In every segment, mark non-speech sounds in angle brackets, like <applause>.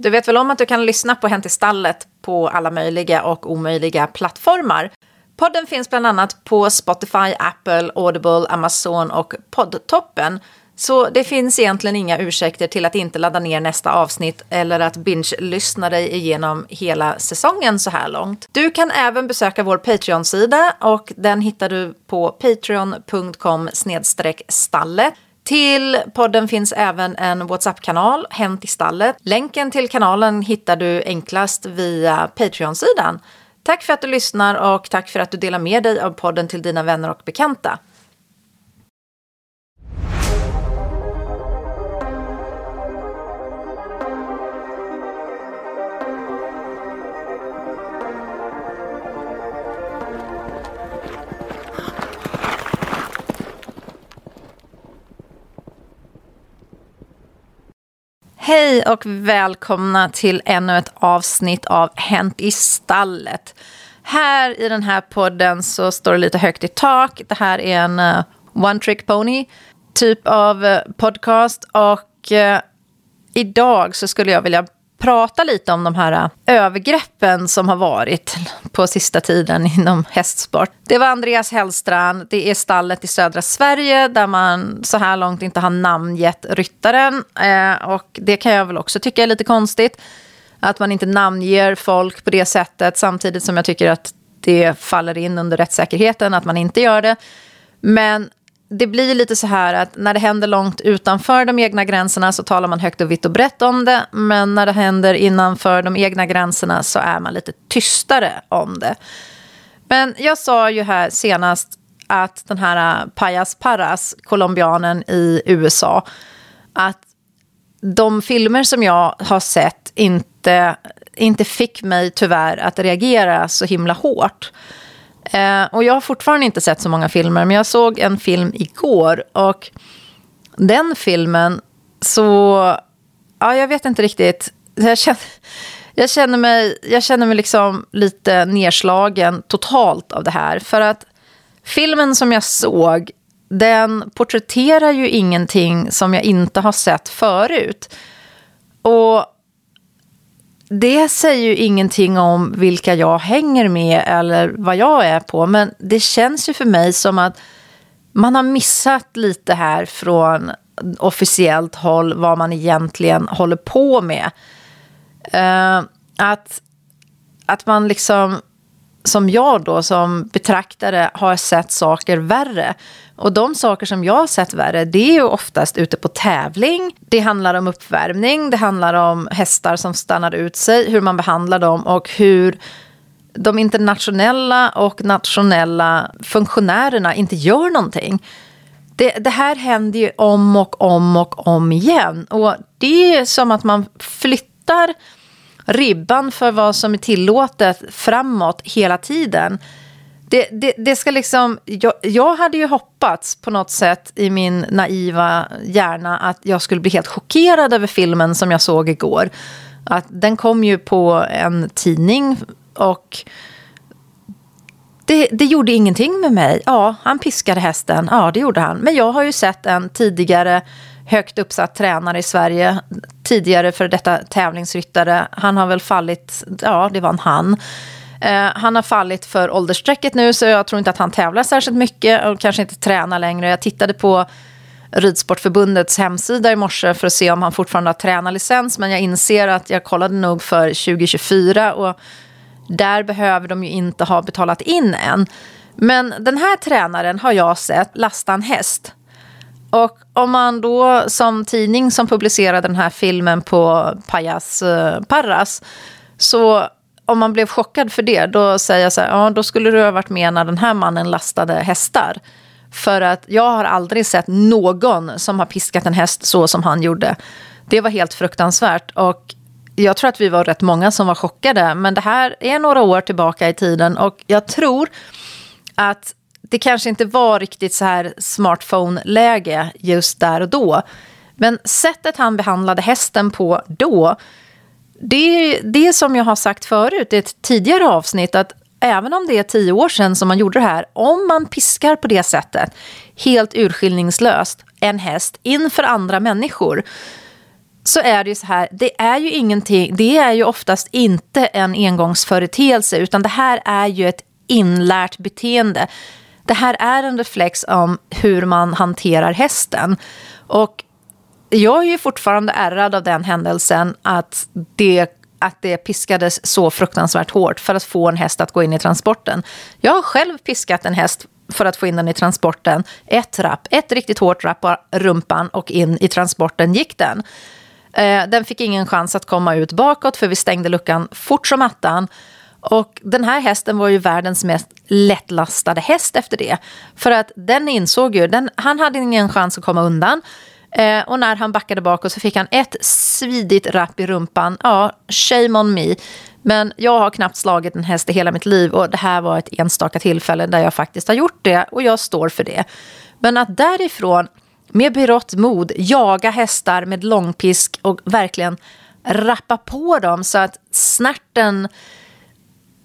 Du vet väl om att du kan lyssna på Hänt i stallet på alla möjliga och omöjliga plattformar. Podden finns bland annat på Spotify, Apple, Audible, Amazon och Poddtoppen. Så det finns egentligen inga ursäkter till att inte ladda ner nästa avsnitt eller att binge-lyssna dig igenom hela säsongen så här långt. Du kan även besöka vår Patreon-sida och den hittar du på patreon.com stalle. Till podden finns även en WhatsApp-kanal, Hänt i stallet. Länken till kanalen hittar du enklast via Patreon-sidan. Tack för att du lyssnar och tack för att du delar med dig av podden till dina vänner och bekanta. Hej och välkomna till ännu ett avsnitt av Hänt i stallet. Här i den här podden så står det lite högt i tak. Det här är en uh, one trick pony typ av uh, podcast och uh, idag så skulle jag vilja prata lite om de här äh, övergreppen som har varit på sista tiden <laughs> inom hästsport. Det var Andreas Hellstrand, det är stallet i södra Sverige där man så här långt inte har namngett ryttaren. Eh, och det kan jag väl också tycka är lite konstigt. Att man inte namnger folk på det sättet samtidigt som jag tycker att det faller in under rättssäkerheten att man inte gör det. Men det blir lite så här att när det händer långt utanför de egna gränserna så talar man högt och vitt och brett om det. Men när det händer innanför de egna gränserna så är man lite tystare om det. Men jag sa ju här senast att den här Payas Parras, colombianen i USA, att de filmer som jag har sett inte, inte fick mig tyvärr att reagera så himla hårt. Eh, och jag har fortfarande inte sett så många filmer, men jag såg en film igår. Och den filmen så... Ja, jag vet inte riktigt. Jag känner, jag känner mig, jag känner mig liksom lite nedslagen totalt av det här. För att filmen som jag såg, den porträtterar ju ingenting som jag inte har sett förut. Det säger ju ingenting om vilka jag hänger med eller vad jag är på. Men det känns ju för mig som att man har missat lite här från officiellt håll vad man egentligen håller på med. Uh, att, att man liksom, som jag då, som betraktare har sett saker värre. Och de saker som jag har sett värre, det är ju oftast ute på tävling. Det handlar om uppvärmning, det handlar om hästar som stannar ut sig, hur man behandlar dem och hur de internationella och nationella funktionärerna inte gör någonting. Det, det, här händer ju om och om och om igen. Och det är som att man flyttar ribban för vad som är tillåtet framåt hela tiden. Det, det, det, ska liksom, jag, jag, hade ju hoppats på något sätt i min naiva hjärna att jag skulle bli helt chockerad över filmen som jag såg igår. Att den kom ju på en tidning och det, det gjorde ingenting med mig. Ja, han piskade hästen. Ja, det gjorde han. Men jag har ju sett en tidigare högt uppsatt tränare i Sverige, tidigare för detta tävlingsryttare. Han har väl fallit, ja, det var en han Eh, han har fallit för åldersstrecket nu så jag tror inte att han tävlar särskilt mycket och kanske inte tränar längre. Jag tittade på Ridsportförbundets hemsida i morse för att se om han fortfarande har tränarlicens men jag inser att jag kollade nog för 2024 och där behöver de ju inte ha betalat in än. Men den här tränaren har jag sett lasta en häst. Och om man då som tidning som publicerade den här filmen på Pajas eh, Parras så om man blev chockad för det, då säger jag så här, ja, då skulle du ha varit med när den här mannen lastade hästar. För att jag har aldrig sett någon som har piskat en häst så som han gjorde. Det var helt fruktansvärt. Och jag tror att vi var rätt många som var chockade. Men det här är några år tillbaka i tiden. Och jag tror att det kanske inte var riktigt så här smartphone-läge just där och då. Men sättet han behandlade hästen på då det är det som jag har sagt förut i ett tidigare avsnitt att även om det är tio år sedan som man gjorde det här, om man piskar på det sättet, helt urskillningslöst, en häst inför andra människor, så är det ju så här, det är ju ingenting, det är ju oftast inte en engångsföreteelse, utan det här är ju ett inlärt beteende. Det här är en reflex om hur man hanterar hästen. Och jag är ju fortfarande ärrad av den händelsen att det, att det piskades så fruktansvärt hårt för att få en häst att gå in i transporten. Jag har själv piskat en häst för att få in den i transporten. Ett rapp, ett riktigt hårt rapp på rumpan och in i transporten gick den. Eh, den fick ingen chans att komma ut bakåt för vi stängde luckan fort som attan. Och den här hästen var ju världens mest lättlastade häst efter det. För att den insåg ju, den, han hade ingen chans att komma undan. Eh, och när han backade bakåt så fick han ett svidigt rapp i rumpan. Ja, shame on me. Men jag har knappt slagit en häst i hela mitt liv och det här var ett enstaka tillfälle där jag faktiskt har gjort det och jag står för det. Men att därifrån med berått mod jaga hästar med långpisk och verkligen rappa på dem så att snärten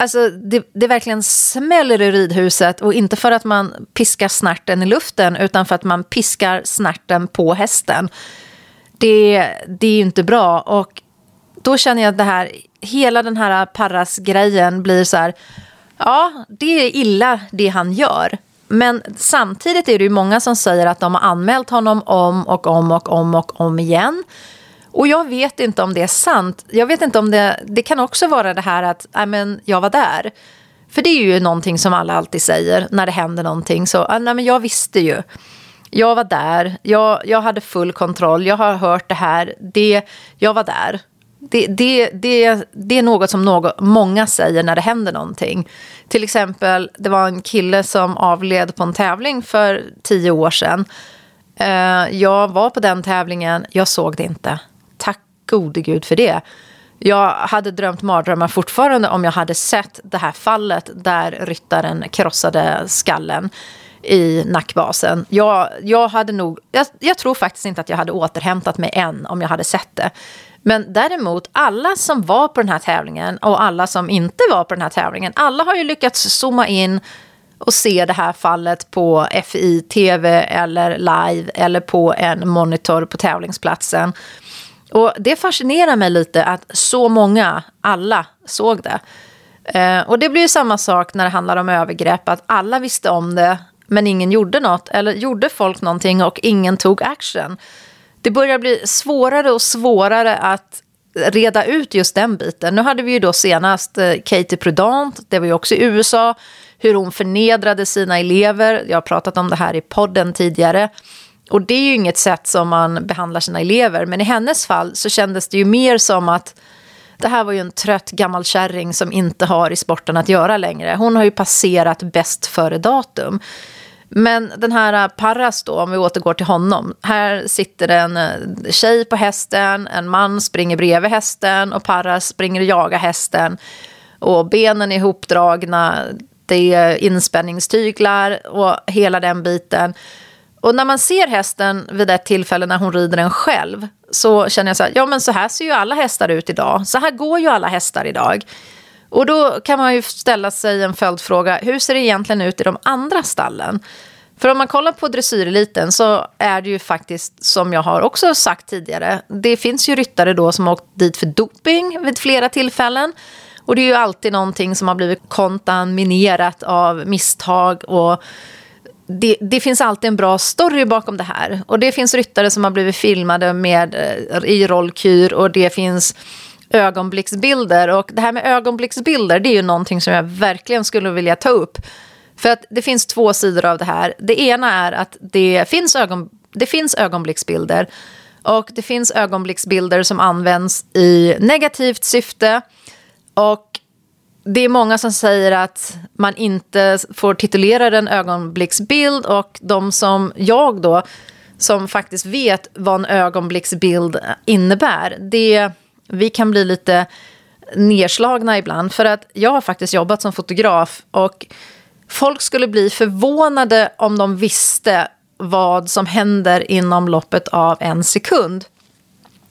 Alltså, det, det verkligen smäller i ridhuset och inte för att man piskar snärten i luften utan för att man piskar snärten på hästen. Det, det är ju inte bra och då känner jag att det här, hela den här Parras-grejen blir så här, ja, det är illa det han gör. Men samtidigt är det ju många som säger att de har anmält honom om och om och om och om igen. Och jag vet inte om det är sant. Jag vet inte om det... Det kan också vara det här att men, jag var där. För det är ju någonting som alla alltid säger när det händer någonting. Så, ah, nej, men jag visste ju. Jag var där. Jag, jag hade full kontroll. Jag har hört det här. Det, jag var där. Det, det, det, det är något som något, många säger när det händer någonting. Till exempel, det var en kille som avled på en tävling för tio år sedan. Eh, jag var på den tävlingen, jag såg det inte gode gud för det. Jag hade drömt mardrömmar fortfarande om jag hade sett det här fallet där ryttaren krossade skallen i nackbasen. Jag, jag, hade nog, jag, jag, tror faktiskt inte att jag hade återhämtat mig än om jag hade sett det. Men däremot, alla som var på den här tävlingen och alla som inte var på den här tävlingen, alla har ju lyckats zooma in och se det här fallet på FI-TV eller live eller på en monitor på tävlingsplatsen. Och det fascinerar mig lite att så många, alla, såg det. Eh, och det blir ju samma sak när det handlar om övergrepp, att alla visste om det, men ingen gjorde något. Eller gjorde folk någonting och ingen tog action. Det börjar bli svårare och svårare att reda ut just den biten. Nu hade vi ju då senast eh, Katie Prudant, det var ju också i USA, hur hon förnedrade sina elever. Jag har pratat om det här i podden tidigare. Och det är ju inget sätt som man behandlar sina elever. Men i hennes fall så kändes det ju mer som att det här var ju en trött gammal kärring som inte har i sporten att göra längre. Hon har ju passerat bäst före datum. Men den här äh, Parras då, om vi återgår till honom. Här sitter en äh, tjej på hästen, en man springer bredvid hästen och Parras springer och jagar hästen. Och benen är ihopdragna, det är inspänningstyglar och hela den biten. Och när man ser hästen vid ett tillfälle när hon rider den själv så känner jag så här, ja men så här ser ju alla hästar ut idag. Så här går ju alla hästar idag. Och då kan man ju ställa sig en följdfråga, hur ser det egentligen ut i de andra stallen? För om man kollar på dressyreliten så är det ju faktiskt, som jag har också sagt tidigare, det finns ju ryttare då som har åkt dit för doping vid flera tillfällen. Och det är ju alltid någonting som har blivit kontaminerat av misstag och det, det, finns alltid en bra story bakom det här. Och det finns ryttare som har blivit filmade med, eh, i rollkur och det finns ögonblicksbilder. Och det här med ögonblicksbilder det är ju någonting som jag verkligen skulle vilja ta upp. För att det finns två sidor av det här. Det ena är att det finns, ögon, det finns ögonblicksbilder. Och det finns ögonblicksbilder som används i negativt syfte. Och det är många som säger att man inte får titulera den ögonblicksbild och de som jag då, som faktiskt vet vad en ögonblicksbild innebär, det, vi kan bli lite nedslagna ibland. För att jag har faktiskt jobbat som fotograf och folk skulle bli förvånade om de visste vad som händer inom loppet av en sekund.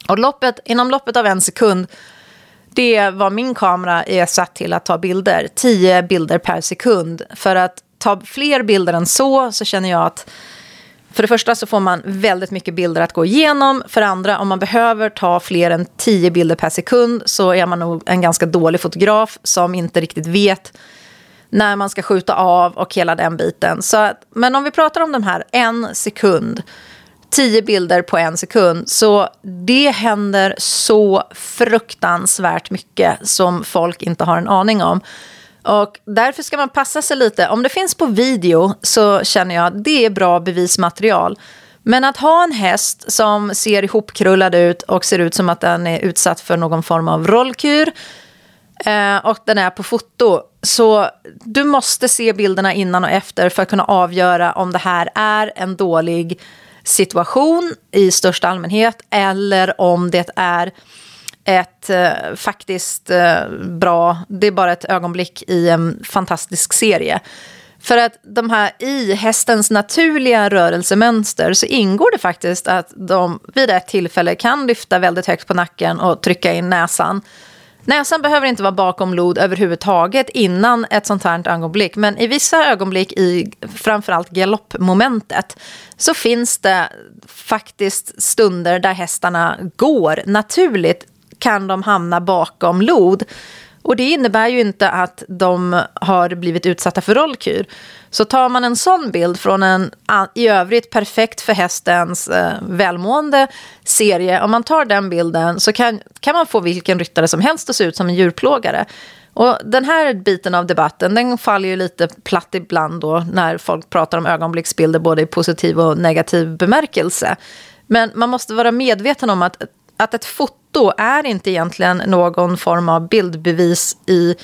Och loppet, inom loppet av en sekund det är vad min kamera är satt till att ta bilder. 10 bilder per sekund. För att ta fler bilder än så så känner jag att för det första så får man väldigt mycket bilder att gå igenom. För det andra, om man behöver ta fler än tio bilder per sekund så är man nog en ganska dålig fotograf som inte riktigt vet när man ska skjuta av och hela den biten. Så, men om vi pratar om de här en sekund, tio bilder på en sekund, så det händer så fruktansvärt mycket som folk inte har en aning om. Och därför ska man passa sig lite. Om det finns på video så känner jag att det är bra bevismaterial. Men att ha en häst som ser ihopkrullad ut och ser ut som att den är utsatt för någon form av rollkur eh, och den är på foto. Så du måste se bilderna innan och efter för att kunna avgöra om det här är en dålig situation i största allmänhet eller om det är ett eh, faktiskt eh, bra, det är bara ett ögonblick i en fantastisk serie. För att de här, i hästens naturliga rörelsemönster så ingår det faktiskt att de vid ett tillfälle kan lyfta väldigt högt på nacken och trycka in näsan. Näsan behöver inte vara bakom lod överhuvudtaget innan ett sånt här ögonblick. Men i vissa ögonblick i framförallt galoppmomentet så finns det faktiskt stunder där hästarna går naturligt kan de hamna bakom lod. Och det innebär ju inte att de har blivit utsatta för rollkur. Så tar man en sån bild från en i övrigt perfekt för hästens eh, välmående serie, om man tar den bilden så kan, kan man få vilken ryttare som helst att se ut som en djurplågare. Och den här biten av debatten den faller ju lite platt ibland då när folk pratar om ögonblicksbilder både i positiv och negativ bemärkelse. Men man måste vara medveten om att, att ett foto är inte egentligen någon form av bildbevis i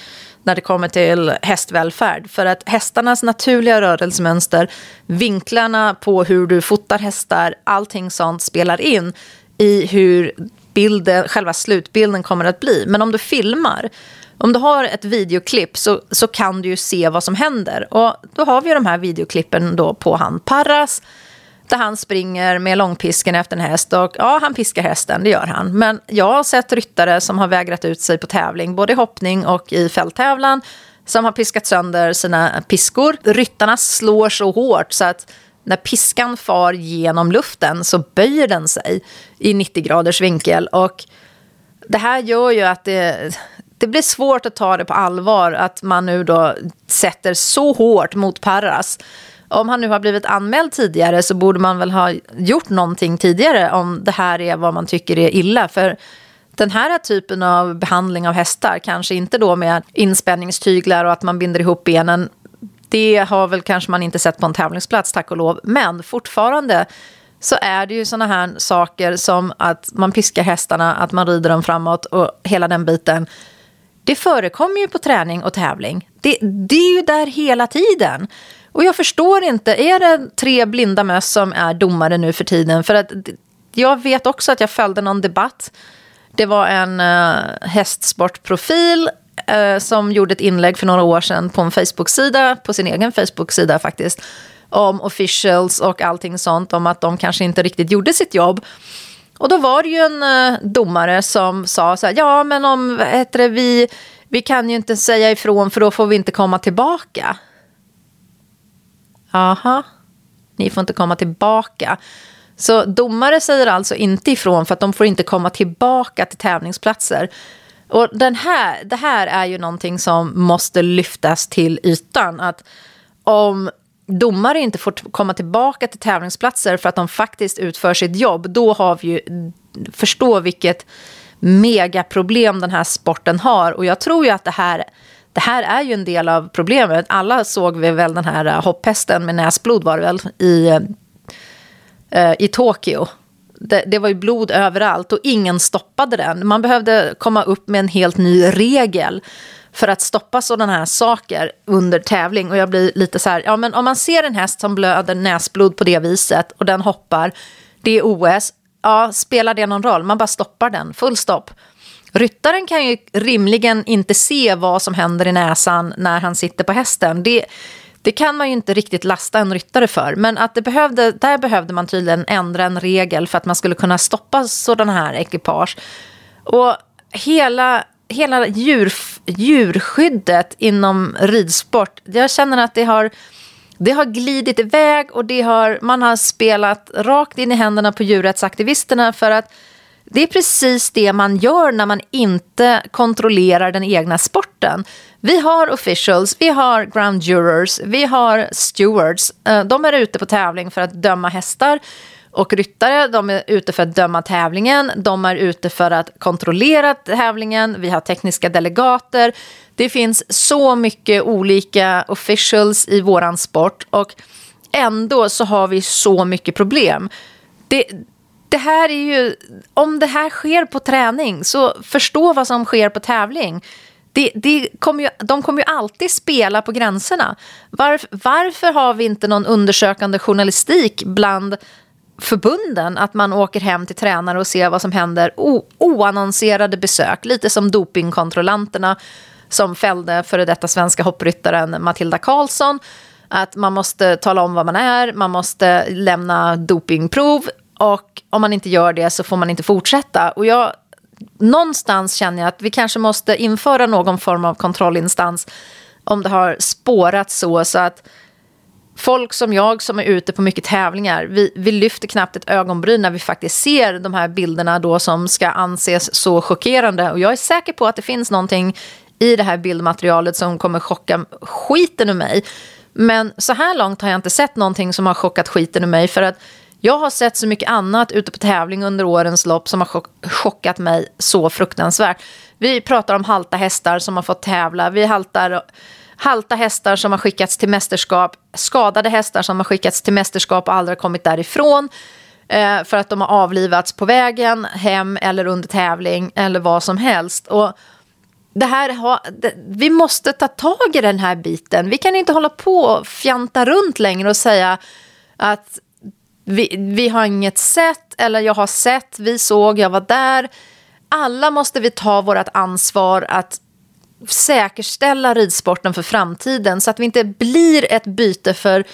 när det kommer till hästvälfärd. För att hästarnas naturliga rörelsemönster, vinklarna på hur du fotar hästar, allting sånt spelar in i hur bilden, själva slutbilden kommer att bli. Men om du filmar, om du har ett videoklipp så, så kan du ju se vad som händer. Och då har vi de här videoklippen då på han Parras där han springer med långpisken efter en häst. Och ja, han piskar hästen, det gör han. Men jag har sett ryttare som har vägrat ut sig på tävling, både i hoppning och i fälttävlan, som har piskat sönder sina piskor. Ryttarna slår så hårt så att när piskan far genom luften så böjer den sig i 90 graders vinkel. Och det här gör ju att det, det blir svårt att ta det på allvar att man nu då sätter så hårt mot Parras om han nu har blivit anmäld tidigare så borde man väl ha gjort någonting tidigare om det här är vad man tycker är illa. För den här typen av behandling av hästar, kanske inte då med inspänningstyglar och att man binder ihop benen, det har väl kanske man inte sett på en tävlingsplats, tack och lov. Men fortfarande så är det ju såna här saker som att man piskar hästarna, att man rider dem framåt och hela den biten. Det förekommer ju på träning och tävling. Det, det är ju där hela tiden. Och jag förstår inte, är det tre blinda möss som är domare nu för tiden? För att jag vet också att jag följde någon debatt. Det var en uh, hästsportprofil uh, som gjorde ett inlägg för några år sedan på en Facebook-sida, på sin egen Facebook-sida faktiskt, om officials och allting sånt, om att de kanske inte riktigt gjorde sitt jobb. Och då var det ju en uh, domare som sa så här, ja men om, heter det, vi, vi kan ju inte säga ifrån för då får vi inte komma tillbaka. Aha, ni får inte komma tillbaka. Så domare säger alltså inte ifrån för att de får inte komma tillbaka till tävlingsplatser. Och den här, det här är ju någonting som måste lyftas till ytan. Att om domare inte får komma tillbaka till tävlingsplatser för att de faktiskt utför sitt jobb, då har vi ju, förstå vilket megaproblem den här sporten har. Och jag tror ju att det här det här är ju en del av problemet. Alla såg vi väl den här eh, hopphästen med näsblod var det väl i, eh, i Tokyo. Det, det, var ju blod överallt och ingen stoppade den. Man behövde komma upp med en helt ny regel för att stoppa sådana här saker under tävling. Och jag blir lite så här, ja men om man ser en häst som blöder näsblod på det viset och den hoppar, det är OS, ja spelar det någon roll? Man bara stoppar den, full stopp. Ryttaren kan ju rimligen inte se vad som händer i näsan när han sitter på hästen. Det, det kan man ju inte riktigt lasta en ryttare för. Men att det behövde, där behövde man tydligen ändra en regel för att man skulle kunna stoppa sådana här ekipage. Och hela, hela djur, djurskyddet inom ridsport, jag känner att det har det har glidit iväg och det har, man har spelat rakt in i händerna på djurrättsaktivisterna för att det är precis det man gör när man inte kontrollerar den egna sporten. Vi har officials, vi har ground jurors, vi har stewards. Eh, de är ute på tävling för att döma hästar och ryttare. De är ute för att döma tävlingen, de är ute för att kontrollera tävlingen. Vi har tekniska delegater. Det finns så mycket olika officials i våran sport och ändå så har vi så mycket problem. Det, det här är ju, om det här sker på träning, så förstå vad som sker på tävling. Det, det kommer ju, de kommer ju alltid spela på gränserna. Var, varför har vi inte någon undersökande journalistik bland förbunden? Att man åker hem till tränare och ser vad som händer. O, oannonserade besök, lite som dopingkontrollanterna som fällde före detta svenska hoppryttaren Matilda Karlsson. Att man måste tala om vad man är, man måste lämna dopingprov och om man inte gör det så får man inte fortsätta. Och jag, någonstans känner jag att vi kanske måste införa någon form av kontrollinstans om det har spårat så, så att folk som jag som är ute på mycket tävlingar, vi, vi lyfter knappt ett ögonbryn när vi faktiskt ser de här bilderna då som ska anses så chockerande. Och jag är säker på att det finns någonting i det här bildmaterialet som kommer chocka skiten ur mig. Men så här långt har jag inte sett någonting som har chockat skiten ur mig. För att jag har sett så mycket annat ute på tävling under årens lopp som har chockat mig så fruktansvärt. Vi pratar om halta hästar som har fått tävla. Vi haltar, halta hästar som har skickats till mästerskap. Skadade hästar som har skickats till mästerskap och aldrig kommit därifrån. Eh, för att de har avlivats på vägen hem eller under tävling eller vad som helst. Och det här ha, det, vi måste ta tag i den här biten. Vi kan inte hålla på och fjanta runt längre och säga att vi, vi har inget sett, eller jag har sett, vi såg, jag var där. Alla måste vi ta vårt ansvar att säkerställa ridsporten för framtiden så att vi inte blir ett byte för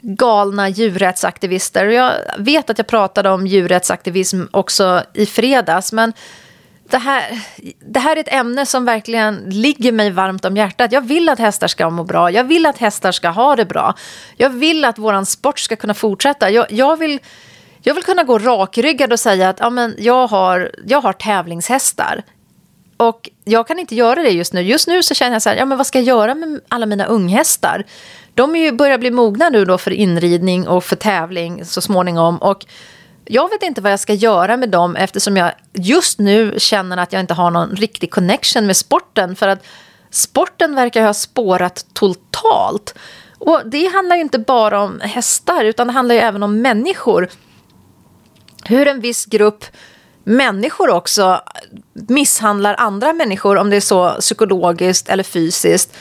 galna djurrättsaktivister. Jag vet att jag pratade om djurrättsaktivism också i fredags, men det här, det här är ett ämne som verkligen ligger mig varmt om hjärtat. Jag vill att hästar ska må bra. Jag vill att hästar ska ha det bra. Jag vill att vår sport ska kunna fortsätta. Jag, jag, vill, jag vill kunna gå rakryggad och säga att ja, men jag, har, jag har tävlingshästar. Och jag kan inte göra det just nu. Just nu så känner jag så här, ja, men vad ska jag göra med alla mina unghästar? De är ju, börjar bli mogna nu då för inridning och för tävling så småningom. Och jag vet inte vad jag ska göra med dem eftersom jag just nu känner att jag inte har någon riktig connection med sporten. För att sporten verkar ha spårat totalt. Och det handlar ju inte bara om hästar utan det handlar ju även om människor. Hur en viss grupp människor också misshandlar andra människor om det är så psykologiskt eller fysiskt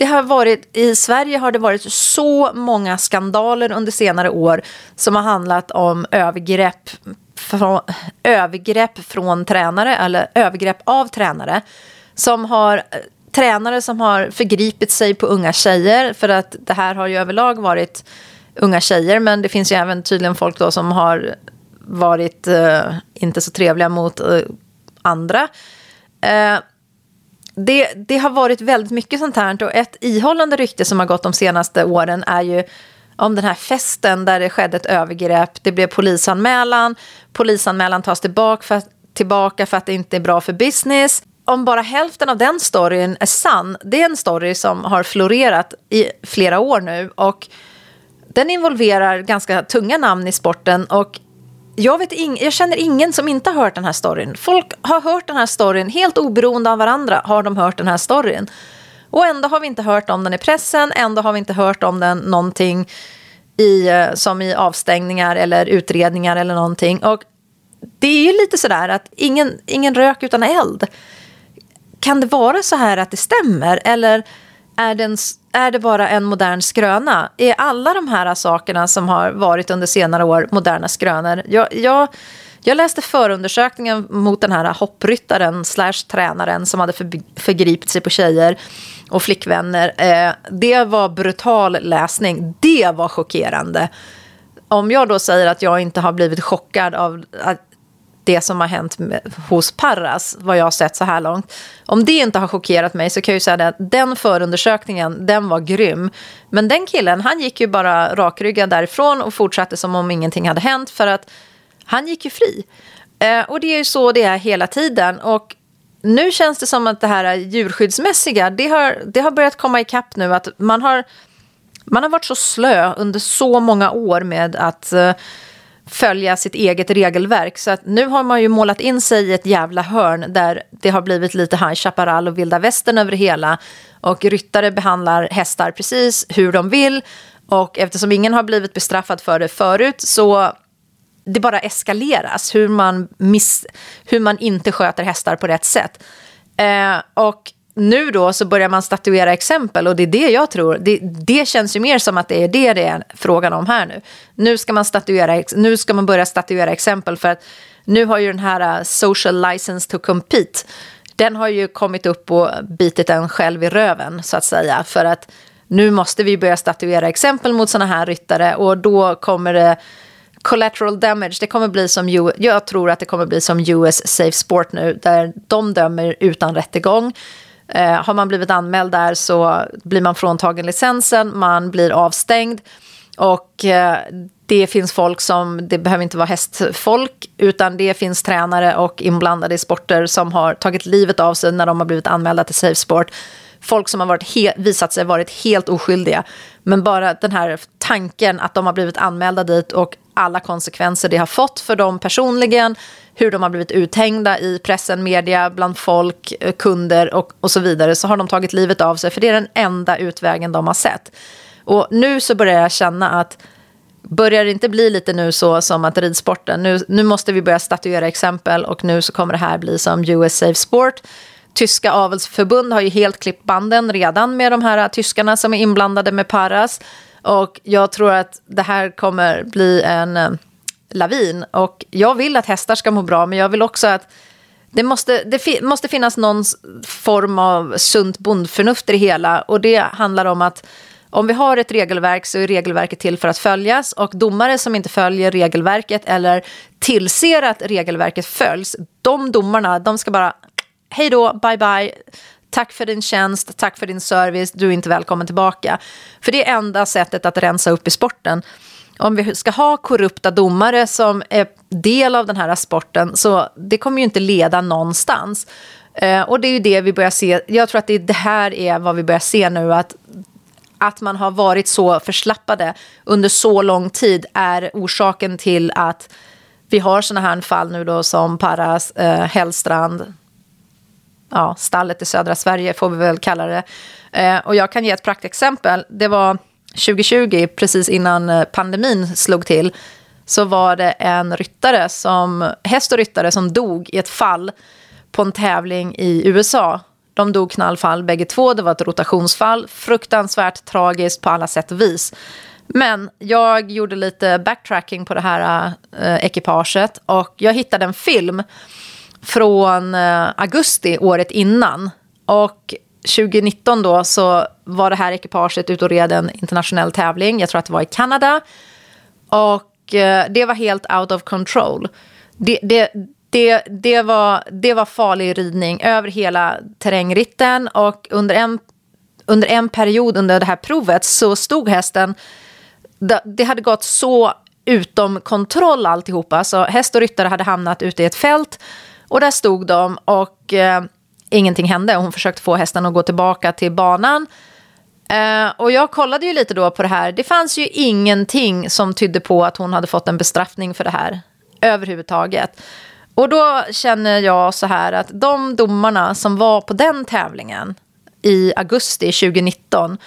det har varit, I Sverige har det varit så många skandaler under senare år som har handlat om övergrepp från, övergrepp från tränare eller övergrepp av tränare. Som har tränare som har förgripit sig på unga tjejer för att det här har ju överlag varit unga tjejer men det finns ju även tydligen folk då som har varit eh, inte så trevliga mot eh, andra. Eh, det, det har varit väldigt mycket sånt här och ett ihållande rykte som har gått de senaste åren är ju om den här festen där det skedde ett övergrepp. Det blev polisanmälan. Polisanmälan tas tillbaka för, tillbaka för att det inte är bra för business. Om bara hälften av den storyn är sann, det är en story som har florerat i flera år nu och den involverar ganska tunga namn i sporten och jag, vet ing, jag känner ingen som inte har hört den här storyn. Folk har hört den här storyn, helt oberoende av varandra har de hört den här storyn. Och ändå har vi inte hört om den i pressen, ändå har vi inte hört om den någonting i, eh, som i avstängningar eller utredningar eller någonting. Och det är ju lite sådär att ingen, ingen rök utan eld. Kan det vara så här att det stämmer? Eller är det, är det bara en modern skröna? Är alla de här sakerna som har varit under senare år moderna skrönor? Jag, jag, jag läste förundersökningen mot den här hoppryttaren slash tränaren som hade för, förgripit sig på tjejer och flickvänner. Eh, det var brutal läsning. Det var chockerande. Om jag då säger att jag inte har blivit chockad av att det som har hänt med, hos Parras, vad jag har sett så här långt. Om det inte har chockerat mig så kan jag ju säga att den förundersökningen, den var grym. Men den killen, han gick ju bara rakryggad därifrån och fortsatte som om ingenting hade hänt för att han gick ju fri. Eh, och det är ju så det är hela tiden. Och nu känns det som att det här djurskyddsmässiga, det har, det har börjat komma ikapp nu. Att man har, man har varit så slö under så många år med att eh, följa sitt eget regelverk. Så att nu har man ju målat in sig i ett jävla hörn där det har blivit lite High Chaparral och vilda västern över det hela. Och ryttare behandlar hästar precis hur de vill. Och eftersom ingen har blivit bestraffad för det förut så det bara eskaleras hur man, miss, hur man inte sköter hästar på rätt sätt. Eh, och nu då så börjar man statuera exempel och det är det jag tror. Det, det känns ju mer som att det är det det är frågan om här nu. Nu ska man, statuera, nu ska man börja statuera exempel för att nu har ju den här uh, social license to compete den har ju kommit upp och bitit en själv i röven så att säga. För att nu måste vi börja statuera exempel mot sådana här ryttare och då kommer det collateral damage, det kommer bli som, U jag tror att det kommer bli som US Safe Sport nu, där de dömer utan rättegång. Eh, har man blivit anmäld där så blir man fråntagen licensen, man blir avstängd. Och eh, det finns folk som, det behöver inte vara hästfolk, utan det finns tränare och inblandade i sporter som har tagit livet av sig när de har blivit anmälda till Safe Sport. Folk som har varit visat sig varit helt oskyldiga. Men bara den här tanken att de har blivit anmälda dit och alla konsekvenser det har fått för dem personligen, hur de har blivit uthängda i pressen, media, bland folk, eh, kunder och, och så vidare, så har de tagit livet av sig, för det är den enda utvägen de har sett. Och nu så börjar jag känna att börjar det inte bli lite nu så som att ridsporten, nu, nu måste vi börja statuera exempel och nu så kommer det här bli som US Safe Sport. Tyska avelsförbund har ju helt klippt banden redan med de här äh, tyskarna som är inblandade med Paras. Och jag tror att det här kommer bli en eh, lavin. Och jag vill att hästar ska må bra, men jag vill också att det måste, det fi måste finnas någon form av sunt bondförnuft i det hela. Och det handlar om att om vi har ett regelverk så är regelverket till för att följas. Och domare som inte följer regelverket eller tillser att regelverket följs, de domarna, de ska bara hej då, bye bye. Tack för din tjänst, tack för din service, du är inte välkommen tillbaka. För det är enda sättet att rensa upp i sporten. Om vi ska ha korrupta domare som är del av den här sporten så det kommer ju inte leda någonstans. Eh, och det är ju det vi börjar se. Jag tror att det, det här är vad vi börjar se nu. Att, att man har varit så förslappade under så lång tid är orsaken till att vi har såna här fall nu då som Paras, eh, Hellstrand, ja, stallet i södra Sverige får vi väl kalla det. Eh, och jag kan ge ett praktexempel. Det var 2020, precis innan eh, pandemin slog till, så var det en ryttare som, häst och ryttare som dog i ett fall på en tävling i USA. De dog knallfall bägge två, det var ett rotationsfall. Fruktansvärt tragiskt på alla sätt och vis. Men jag gjorde lite backtracking på det här eh, ekipaget och jag hittade en film från eh, augusti året innan. Och 2019 då så var det här ekipaget ute och red en internationell tävling. Jag tror att det var i Kanada. Och eh, det var helt out of control. Det, det, det, det, var, det var farlig ridning över hela terrängritten. Och under en, under en period under det här provet så stod hästen... Det, hade gått så utom kontroll alltihopa. Så häst och ryttare hade hamnat ute i ett fält och där stod de och eh, ingenting hände. Hon försökte få hästen att gå tillbaka till banan. Eh, och jag kollade ju lite då på det här. Det fanns ju ingenting som tydde på att hon hade fått en bestraffning för det här överhuvudtaget. Och då känner jag så här att de domarna som var på den tävlingen i augusti 2019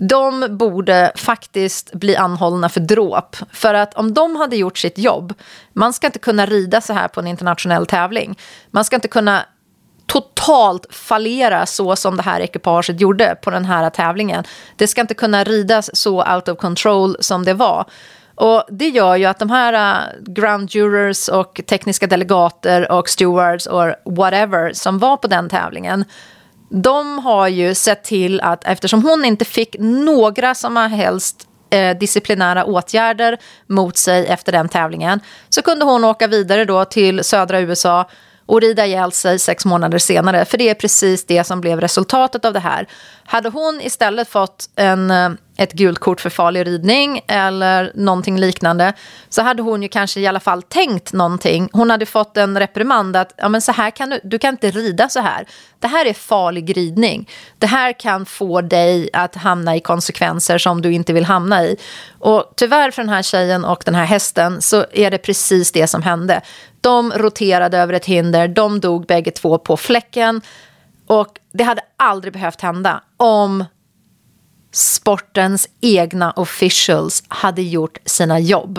de borde faktiskt bli anhållna för dråp. För att om de hade gjort sitt jobb, man ska inte kunna rida så här på en internationell tävling. Man ska inte kunna totalt fallera så som det här ekipaget gjorde på den här tävlingen. Det ska inte kunna ridas så out of control som det var. Och det gör ju att de här äh, uh, ground jurors och tekniska delegater och stewards och whatever som var på den tävlingen de har ju sett till att eftersom hon inte fick några som helst eh, disciplinära åtgärder mot sig efter den tävlingen så kunde hon åka vidare då till södra USA och rida ihjäl sig sex månader senare. För det är precis det som blev resultatet av det här. Hade hon istället fått en, eh, ett gult kort för farlig ridning eller någonting liknande så hade hon ju kanske i alla fall tänkt någonting. Hon hade fått en reprimand att ja, men så här kan du, du kan inte rida så här. Det här är farlig ridning. Det här kan få dig att hamna i konsekvenser som du inte vill hamna i. Och tyvärr för den här tjejen och den här hästen så är det precis det som hände. De roterade över ett hinder, de dog bägge två på fläcken. Och det hade aldrig behövt hända om sportens egna officials hade gjort sina jobb.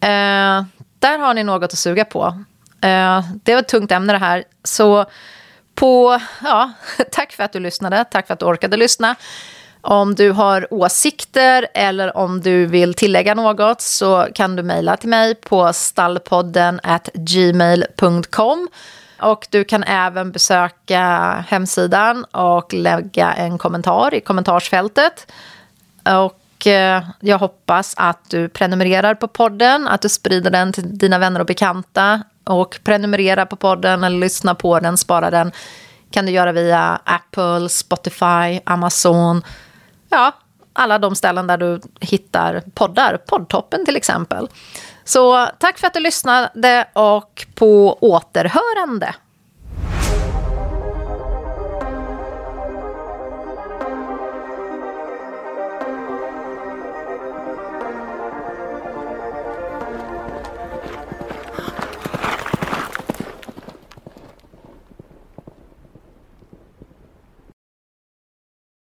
Eh, där har ni något att suga på. Eh, det var ett tungt ämne det här. Så på, ja, <laughs> tack för att du lyssnade, tack för att du orkade lyssna. Om du har åsikter eller om du vill tillägga något så kan du mejla till mig på stallpodden at gmail.com. Och du kan även besöka hemsidan och lägga en kommentar i kommentarsfältet. Och eh, jag hoppas att du prenumererar på podden, att du sprider den till dina vänner och bekanta. Och prenumerera på podden eller lyssna på den, spara den kan du göra via Apple, Spotify, Amazon. Ja, alla de ställen där du hittar poddar. Poddtoppen till exempel. Så tack för att du lyssnade och på återhörande.